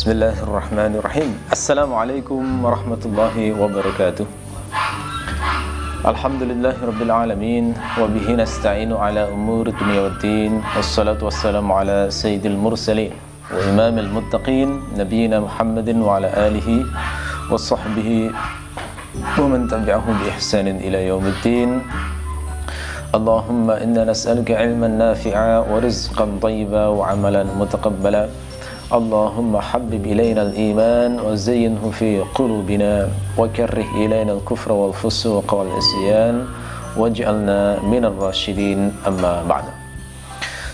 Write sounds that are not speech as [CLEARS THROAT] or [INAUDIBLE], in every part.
بسم الله الرحمن الرحيم السلام عليكم ورحمة الله وبركاته الحمد لله رب العالمين وبه نستعين على أمور الدنيا والدين والصلاة والسلام على سيد المرسلين وإمام المتقين نبينا محمد وعلى آله وصحبه ومن تبعه بإحسان إلى يوم الدين اللهم إنا نسألك علما نافعا ورزقا طيبا وعملا متقبلا اللهم حبب إلينا الإيمان وزينه في قلوبنا وكره إلينا الكفر والفسوق والعصيان واجعلنا من الراشدين أما بعد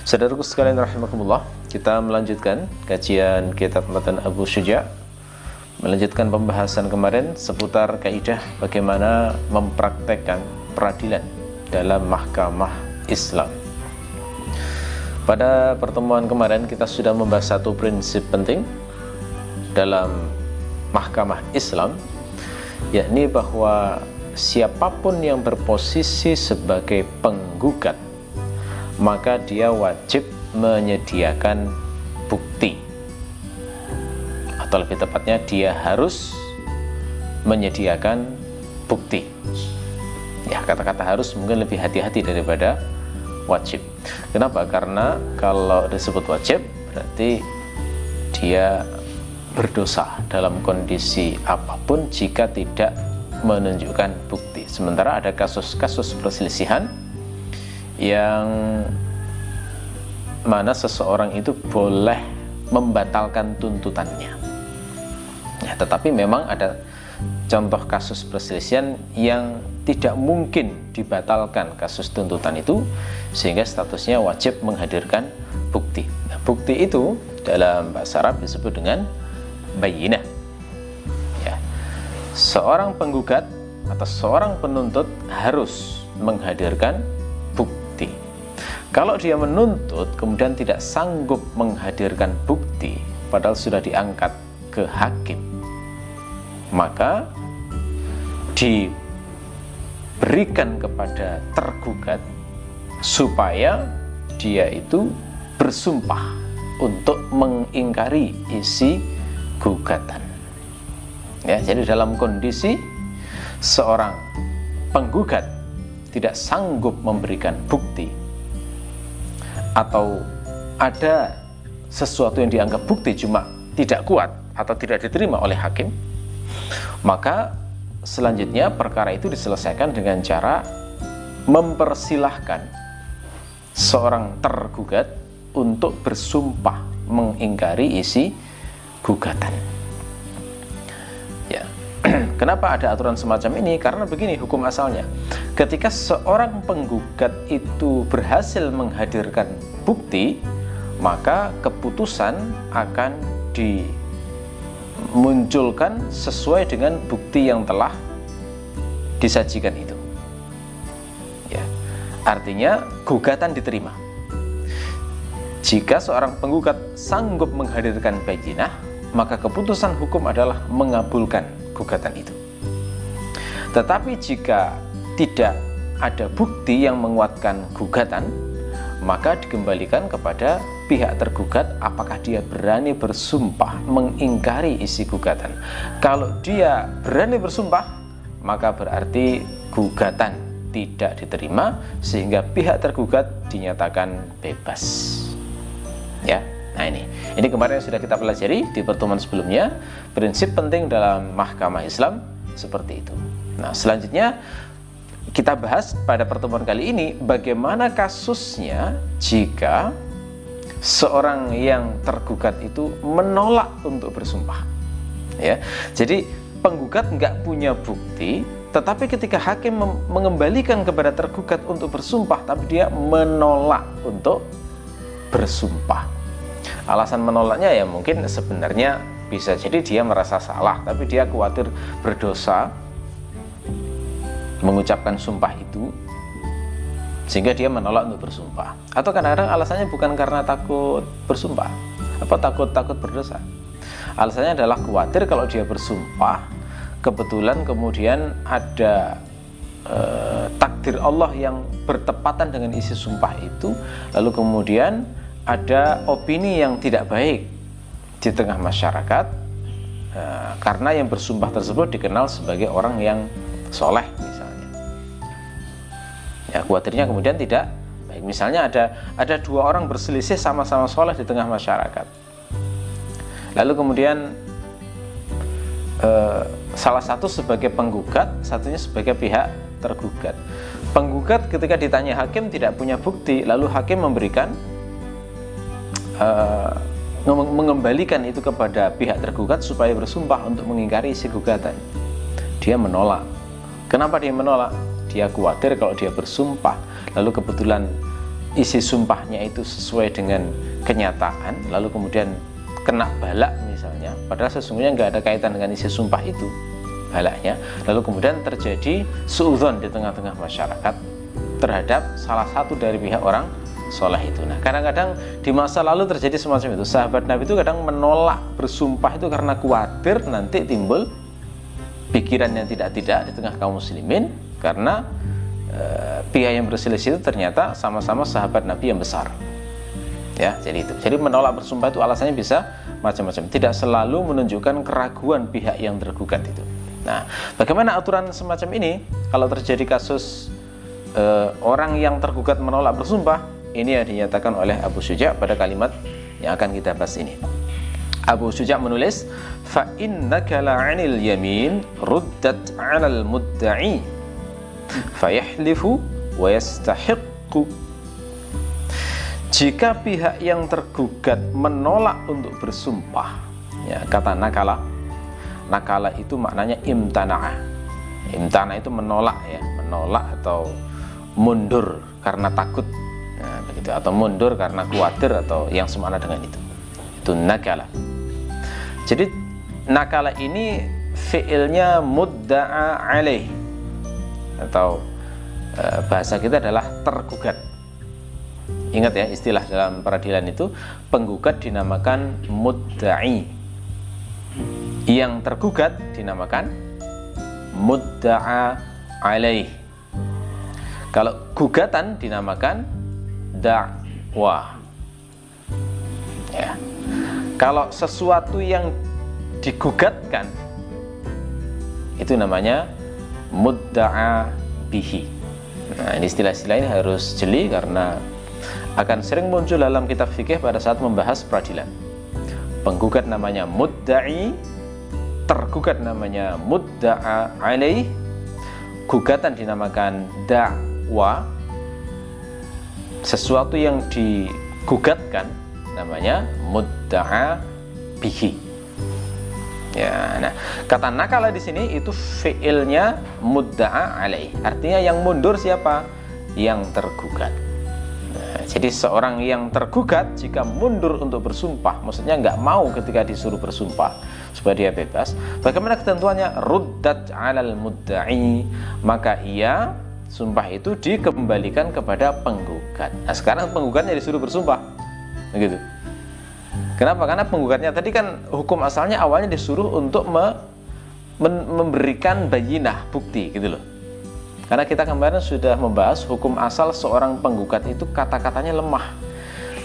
Saudaraku sekalian rahimakumullah, kita melanjutkan kajian kitab Matan Abu Syuja. Melanjutkan pembahasan kemarin seputar kaidah bagaimana mempraktekkan peradilan dalam mahkamah Islam. Pada pertemuan kemarin kita sudah membahas satu prinsip penting dalam mahkamah Islam yakni bahwa siapa pun yang berposisi sebagai penggugat maka dia wajib menyediakan bukti atau lebih tepatnya dia harus menyediakan bukti ya kata-kata harus mungkin lebih hati-hati daripada wajib. Kenapa? Karena kalau disebut wajib berarti dia berdosa dalam kondisi apa pun jika tidak menunjukkan bukti. Sementara ada kasus-kasus perselisihan yang mana seseorang itu boleh membatalkan tuntutannya. Ya, tetapi memang ada contoh kasus perselisihan yang tidak mungkin dibatalkan kasus tuntutan itu sehingga statusnya wajib menghadirkan bukti. Nah, bukti itu dalam bahasa Arab disebut dengan bayinah. Ya. Seorang penggugat atau seorang penuntut harus menghadirkan bukti. Kalau dia menuntut kemudian tidak sanggup menghadirkan bukti padahal sudah diangkat ke hakim maka diberikan kepada tergugat supaya dia itu bersumpah untuk mengingkari isi gugatan. Ya, jadi dalam kondisi seorang penggugat tidak sanggup memberikan bukti atau ada sesuatu yang dianggap bukti cuma tidak kuat atau tidak diterima oleh hakim, maka selanjutnya perkara itu diselesaikan dengan cara mempersilahkan seorang tergugat untuk bersumpah mengingkari isi gugatan. Ya. [CLEARS THROAT] Kenapa ada aturan semacam ini? Karena begini hukum asalnya. Ketika seorang penggugat itu berhasil menghadirkan bukti, maka keputusan akan di munculkan sesuai dengan bukti yang telah disajikan itu. Ya. Artinya gugatan diterima. Jika seorang penggugat sanggup menghadirkan bayinah, maka keputusan hukum adalah mengabulkan gugatan itu. Tetapi jika tidak ada bukti yang menguatkan gugatan, maka dikembalikan kepada pihak tergugat apakah dia berani bersumpah mengingkari isi gugatan. Kalau dia berani bersumpah, maka berarti gugatan tidak diterima sehingga pihak tergugat dinyatakan bebas. Ya. Nah ini, ini kemarin sudah kita pelajari di pertemuan sebelumnya. Prinsip penting dalam mahkamah Islam seperti itu. Nah selanjutnya kita bahas pada pertemuan kali ini bagaimana kasusnya jika seorang yang tergugat itu menolak untuk bersumpah. Ya, jadi penggugat nggak punya bukti, tetapi ketika hakim mengembalikan kepada tergugat untuk bersumpah, tapi dia menolak untuk bersumpah. Alasan menolaknya ya mungkin sebenarnya bisa jadi dia merasa salah, tapi dia khawatir berdosa mengucapkan sumpah itu sehingga dia menolak untuk bersumpah. Atau kadang-kadang alasannya bukan karena takut bersumpah apa takut takut berdosa. Alasannya adalah khawatir kalau dia bersumpah kebetulan kemudian ada eh, takdir Allah yang bertepatan dengan isi sumpah itu lalu kemudian ada opini yang tidak baik di tengah masyarakat uh, karena yang bersumpah tersebut dikenal sebagai orang yang soleh ya khawatirnya kemudian tidak baik. Misalnya ada ada dua orang berselisih sama-sama soleh di tengah masyarakat. Lalu kemudian uh, salah satu sebagai penggugat satunya sebagai pihak tergugat. Penggugat ketika ditanya hakim tidak punya bukti lalu hakim memberikan uh, mengembalikan itu kepada pihak tergugat supaya bersumpah untuk mengingkari isi gugatan dia menolak. Kenapa dia menolak dia khawatir kalau dia bersumpah. Lalu kebetulan isi sumpahnya itu sesuai dengan kenyataan lalu kemudian kena balak misalnya. Padahal sesungguhnya nggak ada kaitan dengan isi sumpah itu balaknya. Lalu kemudian terjadi suudon di tengah-tengah masyarakat terhadap salah satu dari pihak orang soleh itu. Nah kadang-kadang di masa lalu terjadi semacam itu. Sahabat Nabi itu kadang menolak bersumpah itu karena khawatir nanti timbul pikiran yang tidak-tidak di tengah kaum muslimin karena e, pihak yang berselisih itu ternyata sama-sama sahabat Nabi yang besar. Ya jadi itu. Jadi menolak bersumpah itu alasannya bisa macam-macam. Tidak selalu menunjukkan keraguan pihak yang tergugat itu. Nah, bagaimana aturan semacam ini? Kalau terjadi kasus e, orang yang tergugat menolak bersumpah? Ini yang dinyatakan oleh Abu Suja pada kalimat yang akan kita bahas ini. Abu Suja menulis, "Fa innaka la'anil yamin ruddat 'alal mudda'i fayahlifu wa yastahiqqu." Jika pihak yang tergugat menolak untuk bersumpah, ya kata nakala nakala itu maknanya imtana'ah imtana itu menolak ya menolak atau mundur karena takut nah, begitu atau mundur karena khawatir atau yang semakna dengan itu. Itu nakala. Jadi nakala ini fiilnya mudda'a alaih atau e, bahasa kita adalah tergugat. Ingat ya istilah dalam peradilan itu penggugat dinamakan mudda'i. Yang tergugat dinamakan mudda'a alaih. Kalau gugatan dinamakan dakwah ya. Kalau sesuatu yang digugatkan itu namanya mudda'a bihi. Nah ini istilah-istilah ini harus jeli karena akan sering muncul dalam kitab fikih pada saat membahas peradilan. Penggugat namanya mudda'i tergugat namanya mudda'a alaih gugatan dinamakan dakwa sesuatu yang digugatkan namanya mudda'a bihi ya nah kata nakala di sini itu fiilnya mudda'a alaih artinya yang mundur siapa yang tergugat nah, jadi seorang yang tergugat jika mundur untuk bersumpah maksudnya nggak mau ketika disuruh bersumpah supaya dia bebas. Bagaimana ketentuannya? Ruddat 'alal mudda'i, maka ia sumpah itu dikembalikan kepada penggugat. Nah, sekarang penggugatnya disuruh bersumpah. Begitu. Kenapa? Karena penggugatnya tadi kan hukum asalnya awalnya disuruh untuk me, men, memberikan bayinah, bukti gitu loh. Karena kita kemarin sudah membahas hukum asal seorang penggugat itu kata-katanya lemah.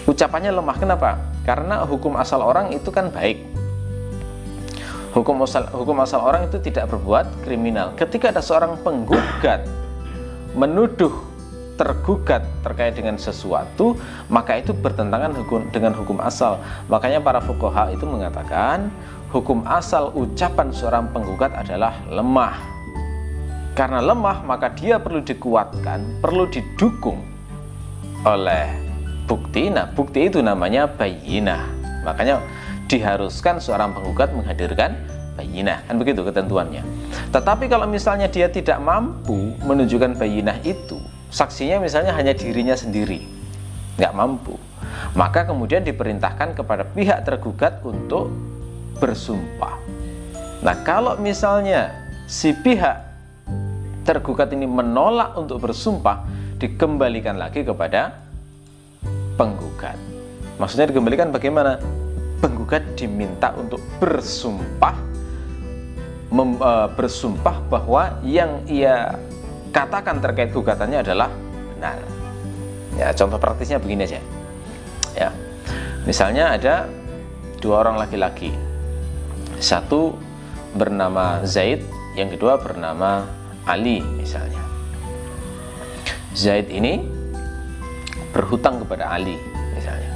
Ucapannya lemah. Kenapa? Karena hukum asal orang itu kan baik hukum asal hukum asal orang itu tidak berbuat kriminal. Ketika ada seorang penggugat menuduh tergugat terkait dengan sesuatu, maka itu bertentangan hukum dengan hukum asal. Makanya para fuqaha itu mengatakan hukum asal ucapan seorang penggugat adalah lemah. Karena lemah, maka dia perlu dikuatkan, perlu didukung oleh bukti. Nah, bukti itu namanya bayinah. Makanya diharuskan seorang penggugat menghadirkan bayinah kan begitu ketentuannya tetapi kalau misalnya dia tidak mampu menunjukkan bayinah itu saksinya misalnya hanya dirinya sendiri nggak mampu. Maka kemudian diperintahkan kepada pihak tergugat untuk bersumpah. Nah kalau misalnya si pihak tergugat ini menolak untuk bersumpah dikembalikan lagi kepada penggugat. Maksudnya dikembalikan bagaimana? Penggugat diminta untuk bersumpah mem, uh, bersumpah bahwa yang ia katakan terkait gugatannya adalah benar. Ya, contoh praktisnya begini aja. Ya. Misalnya ada dua orang laki-laki. Satu bernama Zaid, yang kedua bernama Ali misalnya. Zaid ini berhutang kepada Ali misalnya.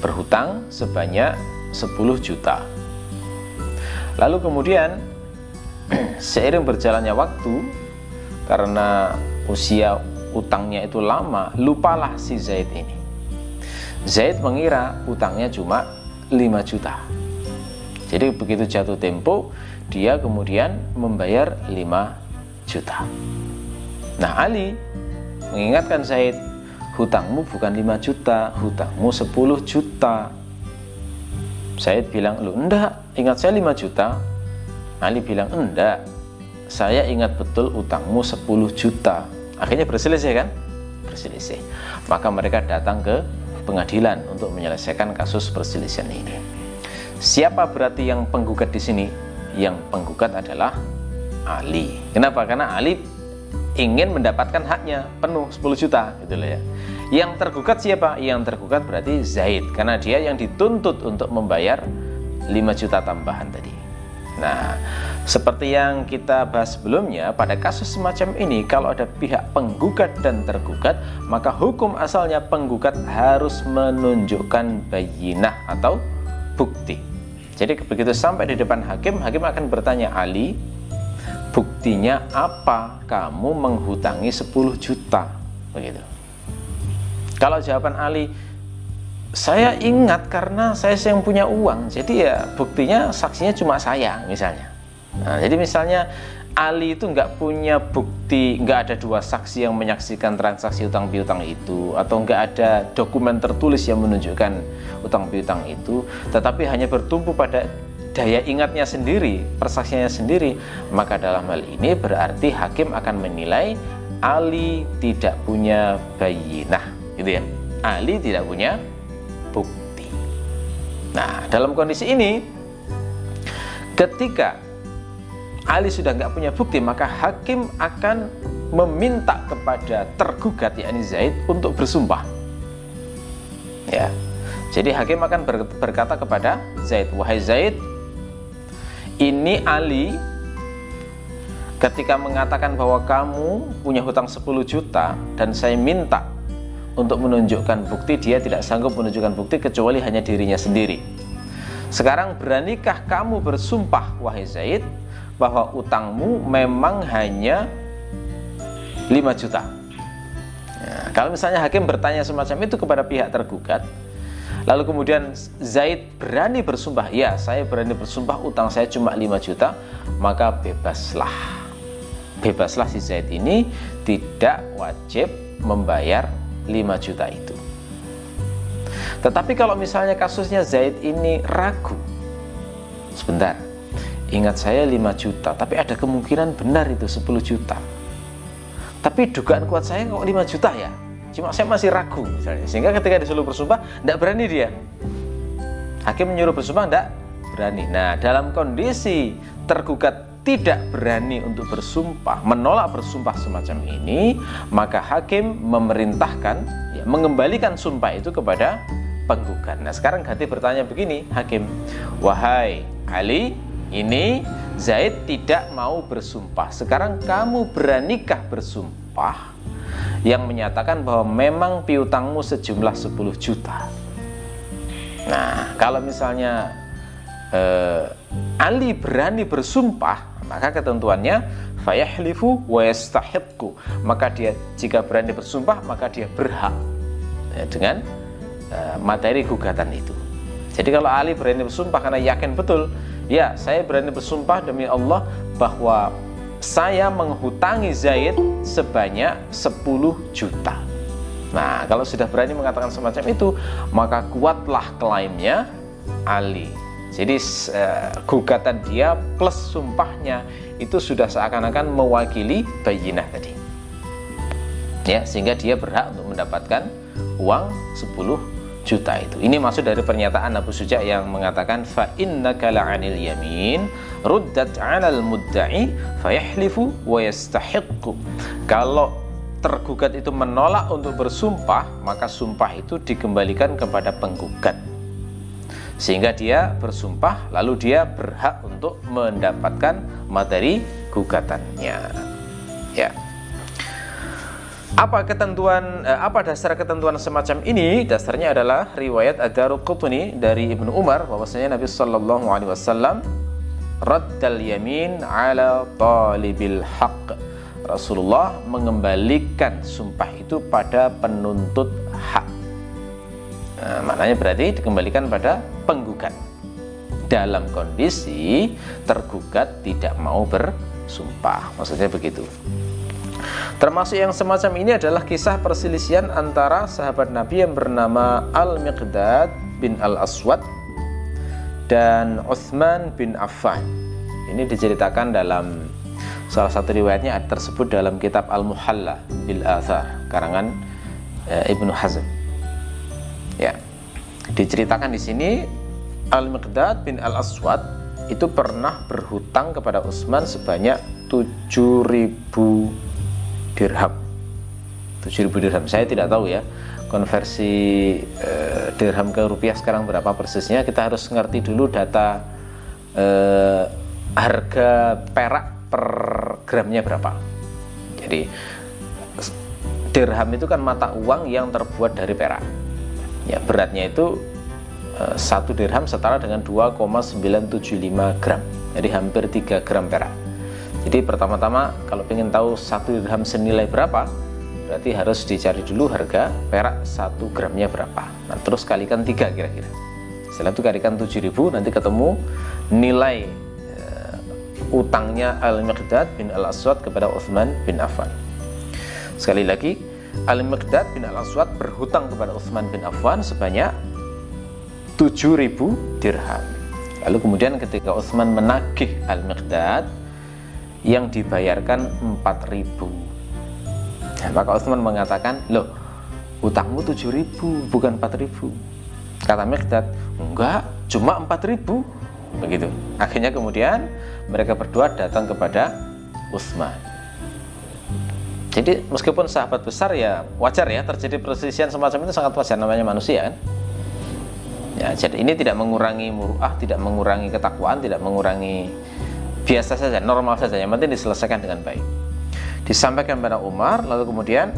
Berhutang sebanyak 10 juta. Lalu kemudian [CLEARS THROAT] seiring berjalannya waktu karena usia utangnya itu lama, lupalah si Zaid ini. Zaid mengira utangnya cuma 5 juta. Jadi begitu jatuh tempo, dia kemudian membayar 5 juta. Nah Ali mengingatkan Zaid, hutangmu bukan 5 juta, hutangmu 10 juta. Zaid bilang, lu enggak, ingat saya 5 juta. Ali bilang, enggak, saya ingat betul utangmu 10 juta. Akhirnya berselisih kan? Berselisih. Maka mereka datang ke pengadilan untuk menyelesaikan kasus perselisihan ini. Siapa berarti yang penggugat di sini? Yang penggugat adalah Ali. Kenapa? Karena Ali ingin mendapatkan haknya penuh 10 juta gitu loh ya. Yang tergugat siapa? Yang tergugat berarti Zaid karena dia yang dituntut untuk membayar 5 juta tambahan tadi. Nah, seperti yang kita bahas sebelumnya, pada kasus semacam ini kalau ada pihak penggugat dan tergugat, maka hukum asalnya penggugat harus menunjukkan bayinah atau bukti. Jadi begitu sampai di depan hakim, hakim akan bertanya, Ali, buktinya apa? Kamu menghutangi 10 juta. Begitu. Kalau jawaban Ali saya ingat karena saya yang punya uang jadi ya buktinya saksinya cuma saya misalnya nah, jadi misalnya Ali itu nggak punya bukti, nggak ada dua saksi yang menyaksikan transaksi utang piutang itu, atau nggak ada dokumen tertulis yang menunjukkan utang piutang itu, tetapi hanya bertumpu pada daya ingatnya sendiri, persaksiannya sendiri, maka dalam hal ini berarti hakim akan menilai Ali tidak punya bayinah, gitu ya. Ali tidak punya bukti. Nah, dalam kondisi ini, ketika Ali sudah nggak punya bukti, maka hakim akan meminta kepada tergugat yakni Zaid untuk bersumpah. Ya. Jadi hakim akan berkata kepada Zaid, "Wahai Zaid, ini Ali ketika mengatakan bahwa kamu punya hutang 10 juta dan saya minta untuk menunjukkan bukti dia tidak sanggup menunjukkan bukti kecuali hanya dirinya sendiri sekarang beranikah kamu bersumpah wahai Zaid bahwa utangmu memang hanya 5 juta nah, kalau misalnya hakim bertanya semacam itu kepada pihak tergugat Lalu kemudian Zaid berani bersumpah, ya saya berani bersumpah utang saya cuma 5 juta, maka bebaslah. Bebaslah si Zaid ini tidak wajib membayar 5 juta itu. Tetapi kalau misalnya kasusnya Zaid ini ragu, sebentar, ingat saya 5 juta, tapi ada kemungkinan benar itu 10 juta. Tapi dugaan kuat saya kok 5 juta ya? Cuma saya masih ragu misalnya. Sehingga ketika disuruh bersumpah, tidak berani dia. Hakim menyuruh bersumpah, tidak berani. Nah, dalam kondisi tergugat tidak berani untuk bersumpah, menolak bersumpah semacam ini, maka hakim memerintahkan, ya, mengembalikan sumpah itu kepada penggugat. Nah, sekarang ganti bertanya begini, hakim, wahai Ali, ini Zaid tidak mau bersumpah. Sekarang kamu beranikah bersumpah? yang menyatakan bahwa memang piutangmu sejumlah 10 juta. Nah, kalau misalnya eh, Ali berani bersumpah, maka ketentuannya fayahlifu wa. Maka dia jika berani bersumpah, maka dia berhak ya, dengan eh, materi gugatan itu. Jadi kalau Ali berani bersumpah karena yakin betul, ya saya berani bersumpah demi Allah bahwa saya menghutangi Zaid sebanyak 10 juta. Nah, kalau sudah berani mengatakan semacam itu, maka kuatlah klaimnya Ali. Jadi uh, gugatan dia plus sumpahnya itu sudah seakan-akan mewakili bayinah tadi. Ya, sehingga dia berhak untuk mendapatkan uang 10 juta itu. Ini maksud dari pernyataan Abu Suja yang mengatakan fa innaka la'anil yamin ruddat 'alal mudda'i fayahlifu wa yastahiqqu. Kalau tergugat itu menolak untuk bersumpah, maka sumpah itu dikembalikan kepada penggugat. sehingga dia bersumpah lalu dia berhak untuk mendapatkan materi gugatannya ya apa ketentuan eh, apa dasar ketentuan semacam ini? Dasarnya adalah riwayat Ad-Daruqutni dari Ibnu Umar bahwasanya Nabi sallallahu alaihi wasallam raddal yamin ala talibil haq Rasulullah mengembalikan sumpah itu pada penuntut hak. Nah, maknanya berarti dikembalikan pada penggugat. Dalam kondisi tergugat tidak mau bersumpah. Maksudnya begitu termasuk yang semacam ini adalah kisah perselisihan antara sahabat Nabi yang bernama Al-Miqdad bin Al-Aswad dan Uthman bin Affan. Ini diceritakan dalam salah satu riwayatnya tersebut dalam kitab Al-Muhalla bil Athar karangan e, Ibnu Hazm. Ya. Diceritakan di sini Al-Miqdad bin Al-Aswad itu pernah berhutang kepada Utsman sebanyak 7000 dirham. 7000 dirham. Saya tidak tahu ya konversi eh, dirham ke rupiah sekarang berapa persisnya. Kita harus ngerti dulu data eh, harga perak per gramnya berapa. Jadi dirham itu kan mata uang yang terbuat dari perak. Ya beratnya itu Eh, satu dirham setara dengan 2,975 gram. Jadi hampir 3 gram perak jadi pertama-tama kalau ingin tahu satu dirham senilai berapa berarti harus dicari dulu harga perak satu gramnya berapa. Nah terus kalikan tiga kira-kira. Setelah itu kalikan 7000 nanti ketemu nilai uh, utangnya Al-Miqdad bin Al-Aswad kepada Uthman bin Affan. Sekali lagi Al-Miqdad bin Al-Aswad berhutang kepada Uthman bin Affan sebanyak 7000 dirham. Lalu kemudian ketika Utsman menagih Al-Miqdad yang dibayarkan 4000. Nah, maka Utsman mengatakan, "Loh, utangmu 7000 bukan 4000." Kata Miqdad, "Enggak, cuma 4000." Begitu. Akhirnya kemudian mereka berdua datang kepada Utsman. Jadi meskipun sahabat besar ya wajar ya terjadi perselisihan semacam itu sangat wajar namanya manusia kan. Ya, jadi ini tidak mengurangi muruah, tidak mengurangi ketakwaan, tidak mengurangi biasa saja, normal saja. Yang penting diselesaikan dengan baik. Disampaikan pada Umar, lalu kemudian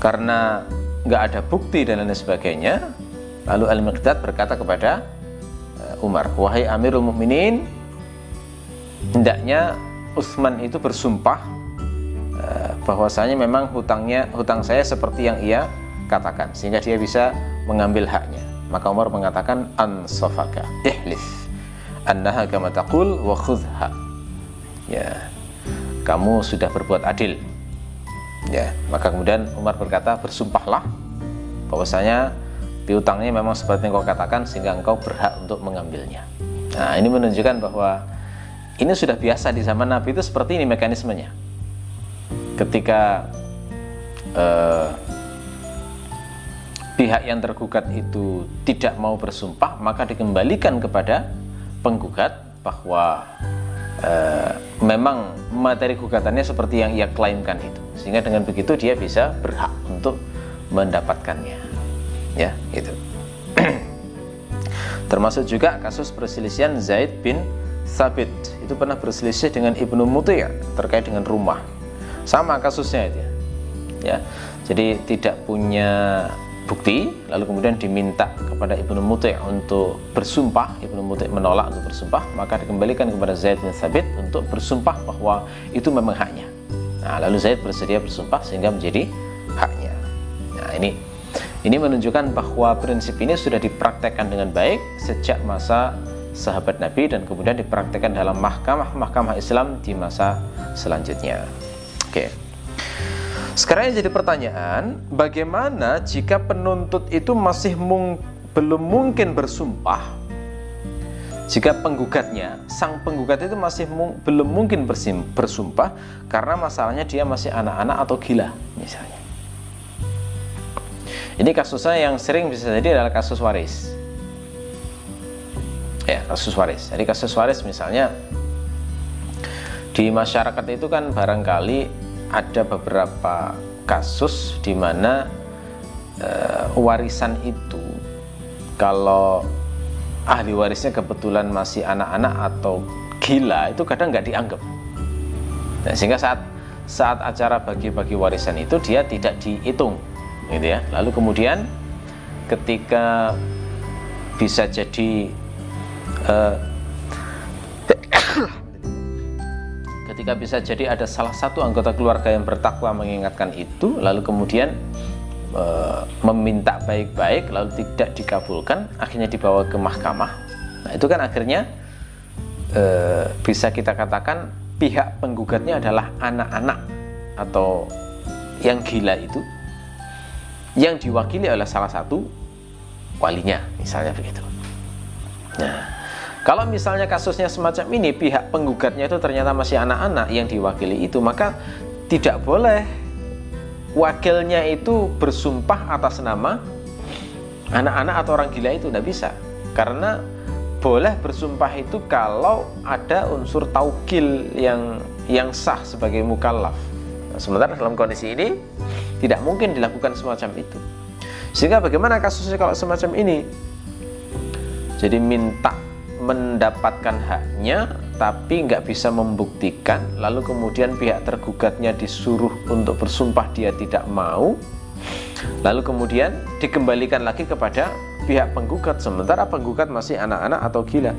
karena nggak ada bukti dan lain sebagainya, lalu Al-Miqdad berkata kepada eh, Umar, wahai Amirul Mukminin, hendaknya Utsman itu bersumpah eh, bahwasanya memang hutangnya hutang saya seperti yang ia katakan sehingga dia bisa mengambil haknya maka Umar mengatakan ansafaka ihlif annaha kama taqul wa khudha ya. Kamu sudah berbuat adil. Ya. Maka kemudian Umar berkata bersumpahlah bahwasanya piutangnya memang seperti yang kau katakan sehingga engkau berhak untuk mengambilnya. Nah ini menunjukkan bahwa ini sudah biasa di zaman Nabi itu seperti ini mekanismenya. Ketika uh, pihak yang tergugat itu tidak mau bersumpah maka dikembalikan kepada penggugat bahwa e, memang materi gugatannya seperti yang ia klaimkan itu. Sehingga dengan begitu dia bisa berhak untuk mendapatkannya. Ya itu [CLEARS THROAT] termasuk juga kasus perselisihan Zaid bin Sabit itu pernah berselisih dengan Ibnu Muti terkait dengan rumah. Sama kasusnya itu ya, ya jadi tidak punya bukti lalu kemudian diminta kepada Ibnu Muti' untuk bersumpah. Ibnu Muti' menolak untuk bersumpah maka dikembalikan kepada Zaid bin Thabit untuk bersumpah bahwa itu memang haknya. Nah lalu Zaid bersedia bersumpah sehingga menjadi haknya. Nah ini ini menunjukkan bahwa prinsip ini sudah dipraktekkan dengan baik sejak masa sahabat Nabi dan kemudian dipraktekkan dalam mahkamah-mahkamah Islam di masa selanjutnya. Oke. okay. Sekarang yang jadi pertanyaan, bagaimana jika penuntut itu masih mung, belum mungkin bersumpah? Jika penggugatnya, sang penggugat itu masih mung, belum mungkin bersim, bersumpah karena masalahnya dia masih anak-anak atau gila, misalnya. Ini kasusnya yang sering bisa jadi adalah kasus waris. Ya, kasus waris. Jadi kasus waris misalnya di masyarakat itu kan barangkali ada beberapa kasus di mana uh, warisan itu kalau ahli warisnya kebetulan masih anak-anak atau gila itu kadang nggak dianggap. Nah, sehingga saat saat acara bagi-bagi warisan itu dia tidak dihitung gitu ya. Lalu kemudian ketika bisa jadi uh, ketika bisa jadi ada salah satu anggota keluarga yang bertakwa mengingatkan itu lalu kemudian uh, meminta baik-baik lalu tidak dikabulkan akhirnya dibawa ke mahkamah. Nah itu kan akhirnya uh, bisa kita katakan pihak penggugatnya adalah anak-anak atau yang gila itu yang diwakili oleh salah satu walinya misalnya begitu. Nah kalau misalnya kasusnya semacam ini pihak penggugatnya itu ternyata masih anak-anak yang diwakili itu maka tidak boleh wakilnya itu bersumpah atas nama anak-anak atau orang gila itu tidak bisa karena boleh bersumpah itu kalau ada unsur taukil yang yang sah sebagai mukallaf. Nah, sementara dalam kondisi ini tidak mungkin dilakukan semacam itu. Sehingga bagaimana kasusnya kalau semacam ini? Jadi minta mendapatkan haknya tapi nggak bisa membuktikan. Lalu kemudian pihak tergugatnya disuruh untuk bersumpah dia tidak mau. Lalu kemudian dikembalikan lagi kepada pihak penggugat. Sementara penggugat masih anak-anak atau gila?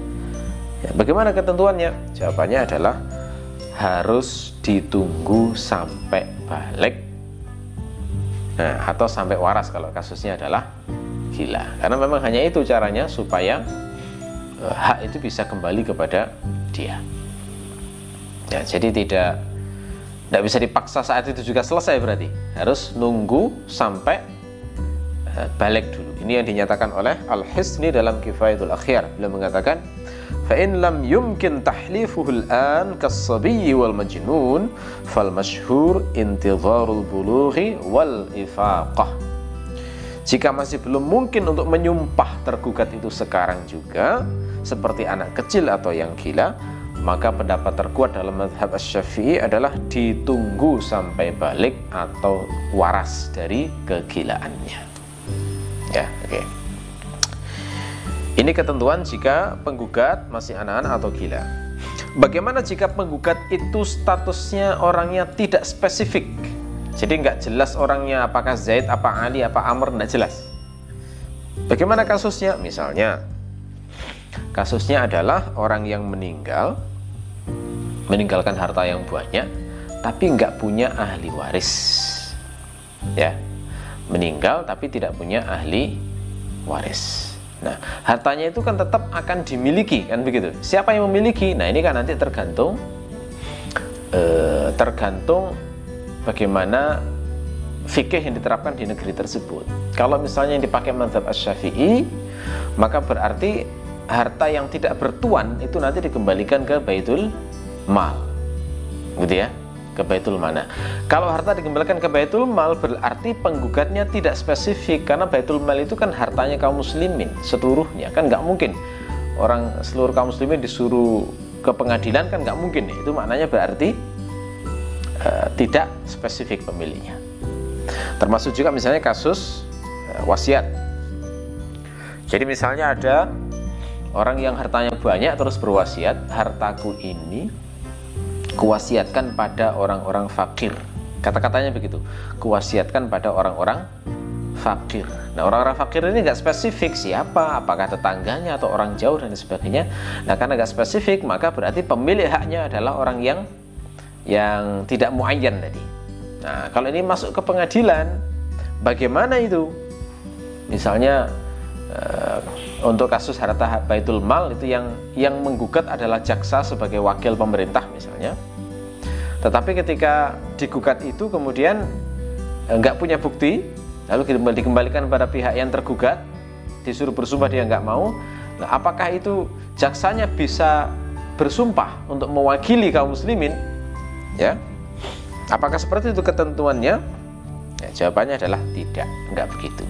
Ya, bagaimana ketentuannya? Jawabannya adalah harus ditunggu sampai balik. Nah, atau sampai waras kalau kasusnya adalah gila. Karena memang hanya itu caranya supaya hak itu bisa kembali kepada dia ya jadi tidak tidak bisa dipaksa saat itu juga selesai berarti harus nunggu sampai uh, balik dulu ini yang dinyatakan oleh Al-Hisni dalam Kifayatul Akhir. Beliau mengatakan, "Fa'in lam yumkin tahlifuhu al-an kas-sabiyyi wal majnun, fal masyhur intidharul bulughi wal ifaqah." Jika masih belum mungkin untuk menyumpah tergugat itu sekarang juga, seperti anak kecil atau yang gila, maka pendapat terkuat dalam madhab syafii adalah ditunggu sampai balik atau waras dari kegilaannya. Ya, oke. Okay. Ini ketentuan jika penggugat masih anak-anak atau gila. Bagaimana jika penggugat itu statusnya orangnya tidak spesifik? Jadi nggak jelas orangnya apakah Zaid, apa Ali, apa Amr, nggak jelas. Bagaimana kasusnya? Misalnya, kasusnya adalah orang yang meninggal, meninggalkan harta yang banyak, tapi nggak punya ahli waris. Ya, meninggal tapi tidak punya ahli waris. Nah, hartanya itu kan tetap akan dimiliki kan begitu. Siapa yang memiliki? Nah, ini kan nanti tergantung eh, tergantung bagaimana fikih yang diterapkan di negeri tersebut. Kalau misalnya yang dipakai mazhab Asy-Syafi'i, maka berarti harta yang tidak bertuan itu nanti dikembalikan ke Baitul Mal. Gitu ya ke Baitul Mana. Kalau harta dikembalikan ke Baitul Mal berarti penggugatnya tidak spesifik karena Baitul Mal itu kan hartanya kaum muslimin seluruhnya kan nggak mungkin orang seluruh kaum muslimin disuruh ke pengadilan kan nggak mungkin itu maknanya berarti uh, tidak spesifik pemiliknya. Termasuk juga misalnya kasus uh, wasiat. Jadi misalnya ada orang yang hartanya banyak terus berwasiat, hartaku ini kuwasiatkan pada orang-orang fakir. Kata-katanya begitu, kuwasiatkan pada orang-orang fakir. Nah orang-orang fakir ini nggak spesifik siapa, apakah tetangganya atau orang jauh dan sebagainya. Nah karena nggak spesifik maka berarti pemilik haknya adalah orang yang yang tidak muayyan tadi. Nah kalau ini masuk ke pengadilan, bagaimana itu? Misalnya uh, untuk kasus harta baitul mal itu yang yang menggugat adalah jaksa sebagai wakil pemerintah misalnya tetapi ketika digugat itu kemudian eh, punya bukti, lalu dikembalikan pada pihak yang tergugat, disuruh bersumpah dia enggak mau. Nah, apakah itu jaksanya bisa bersumpah untuk mewakili kaum muslimin? Ya. Apakah seperti itu ketentuannya? Ya, jawabannya adalah tidak, enggak begitu.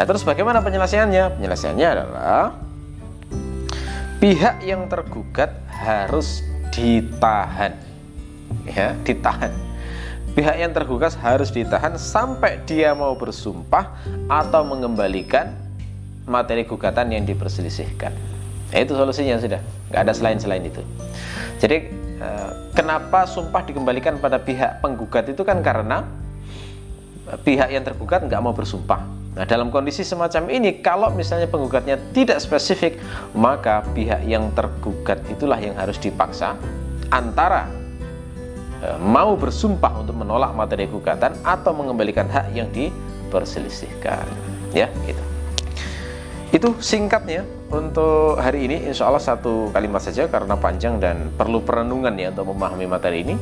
Nah, terus bagaimana penyelesaiannya? Penyelesaiannya adalah pihak yang tergugat harus ditahan ya ditahan pihak yang tergugat harus ditahan sampai dia mau bersumpah atau mengembalikan materi gugatan yang diperselisihkan. Nah, itu solusinya sudah, nggak ada selain-selain itu. Jadi eh, kenapa sumpah dikembalikan pada pihak penggugat itu kan karena pihak yang tergugat nggak mau bersumpah. Nah, dalam kondisi semacam ini, kalau misalnya penggugatnya tidak spesifik, maka pihak yang tergugat itulah yang harus dipaksa antara eh, mau bersumpah untuk menolak materi gugatan atau mengembalikan hak yang diperselisihkan. Ya, gitu. Itu singkatnya untuk hari ini insya Allah satu kalimat saja karena panjang dan perlu perenungan ya untuk memahami materi ini.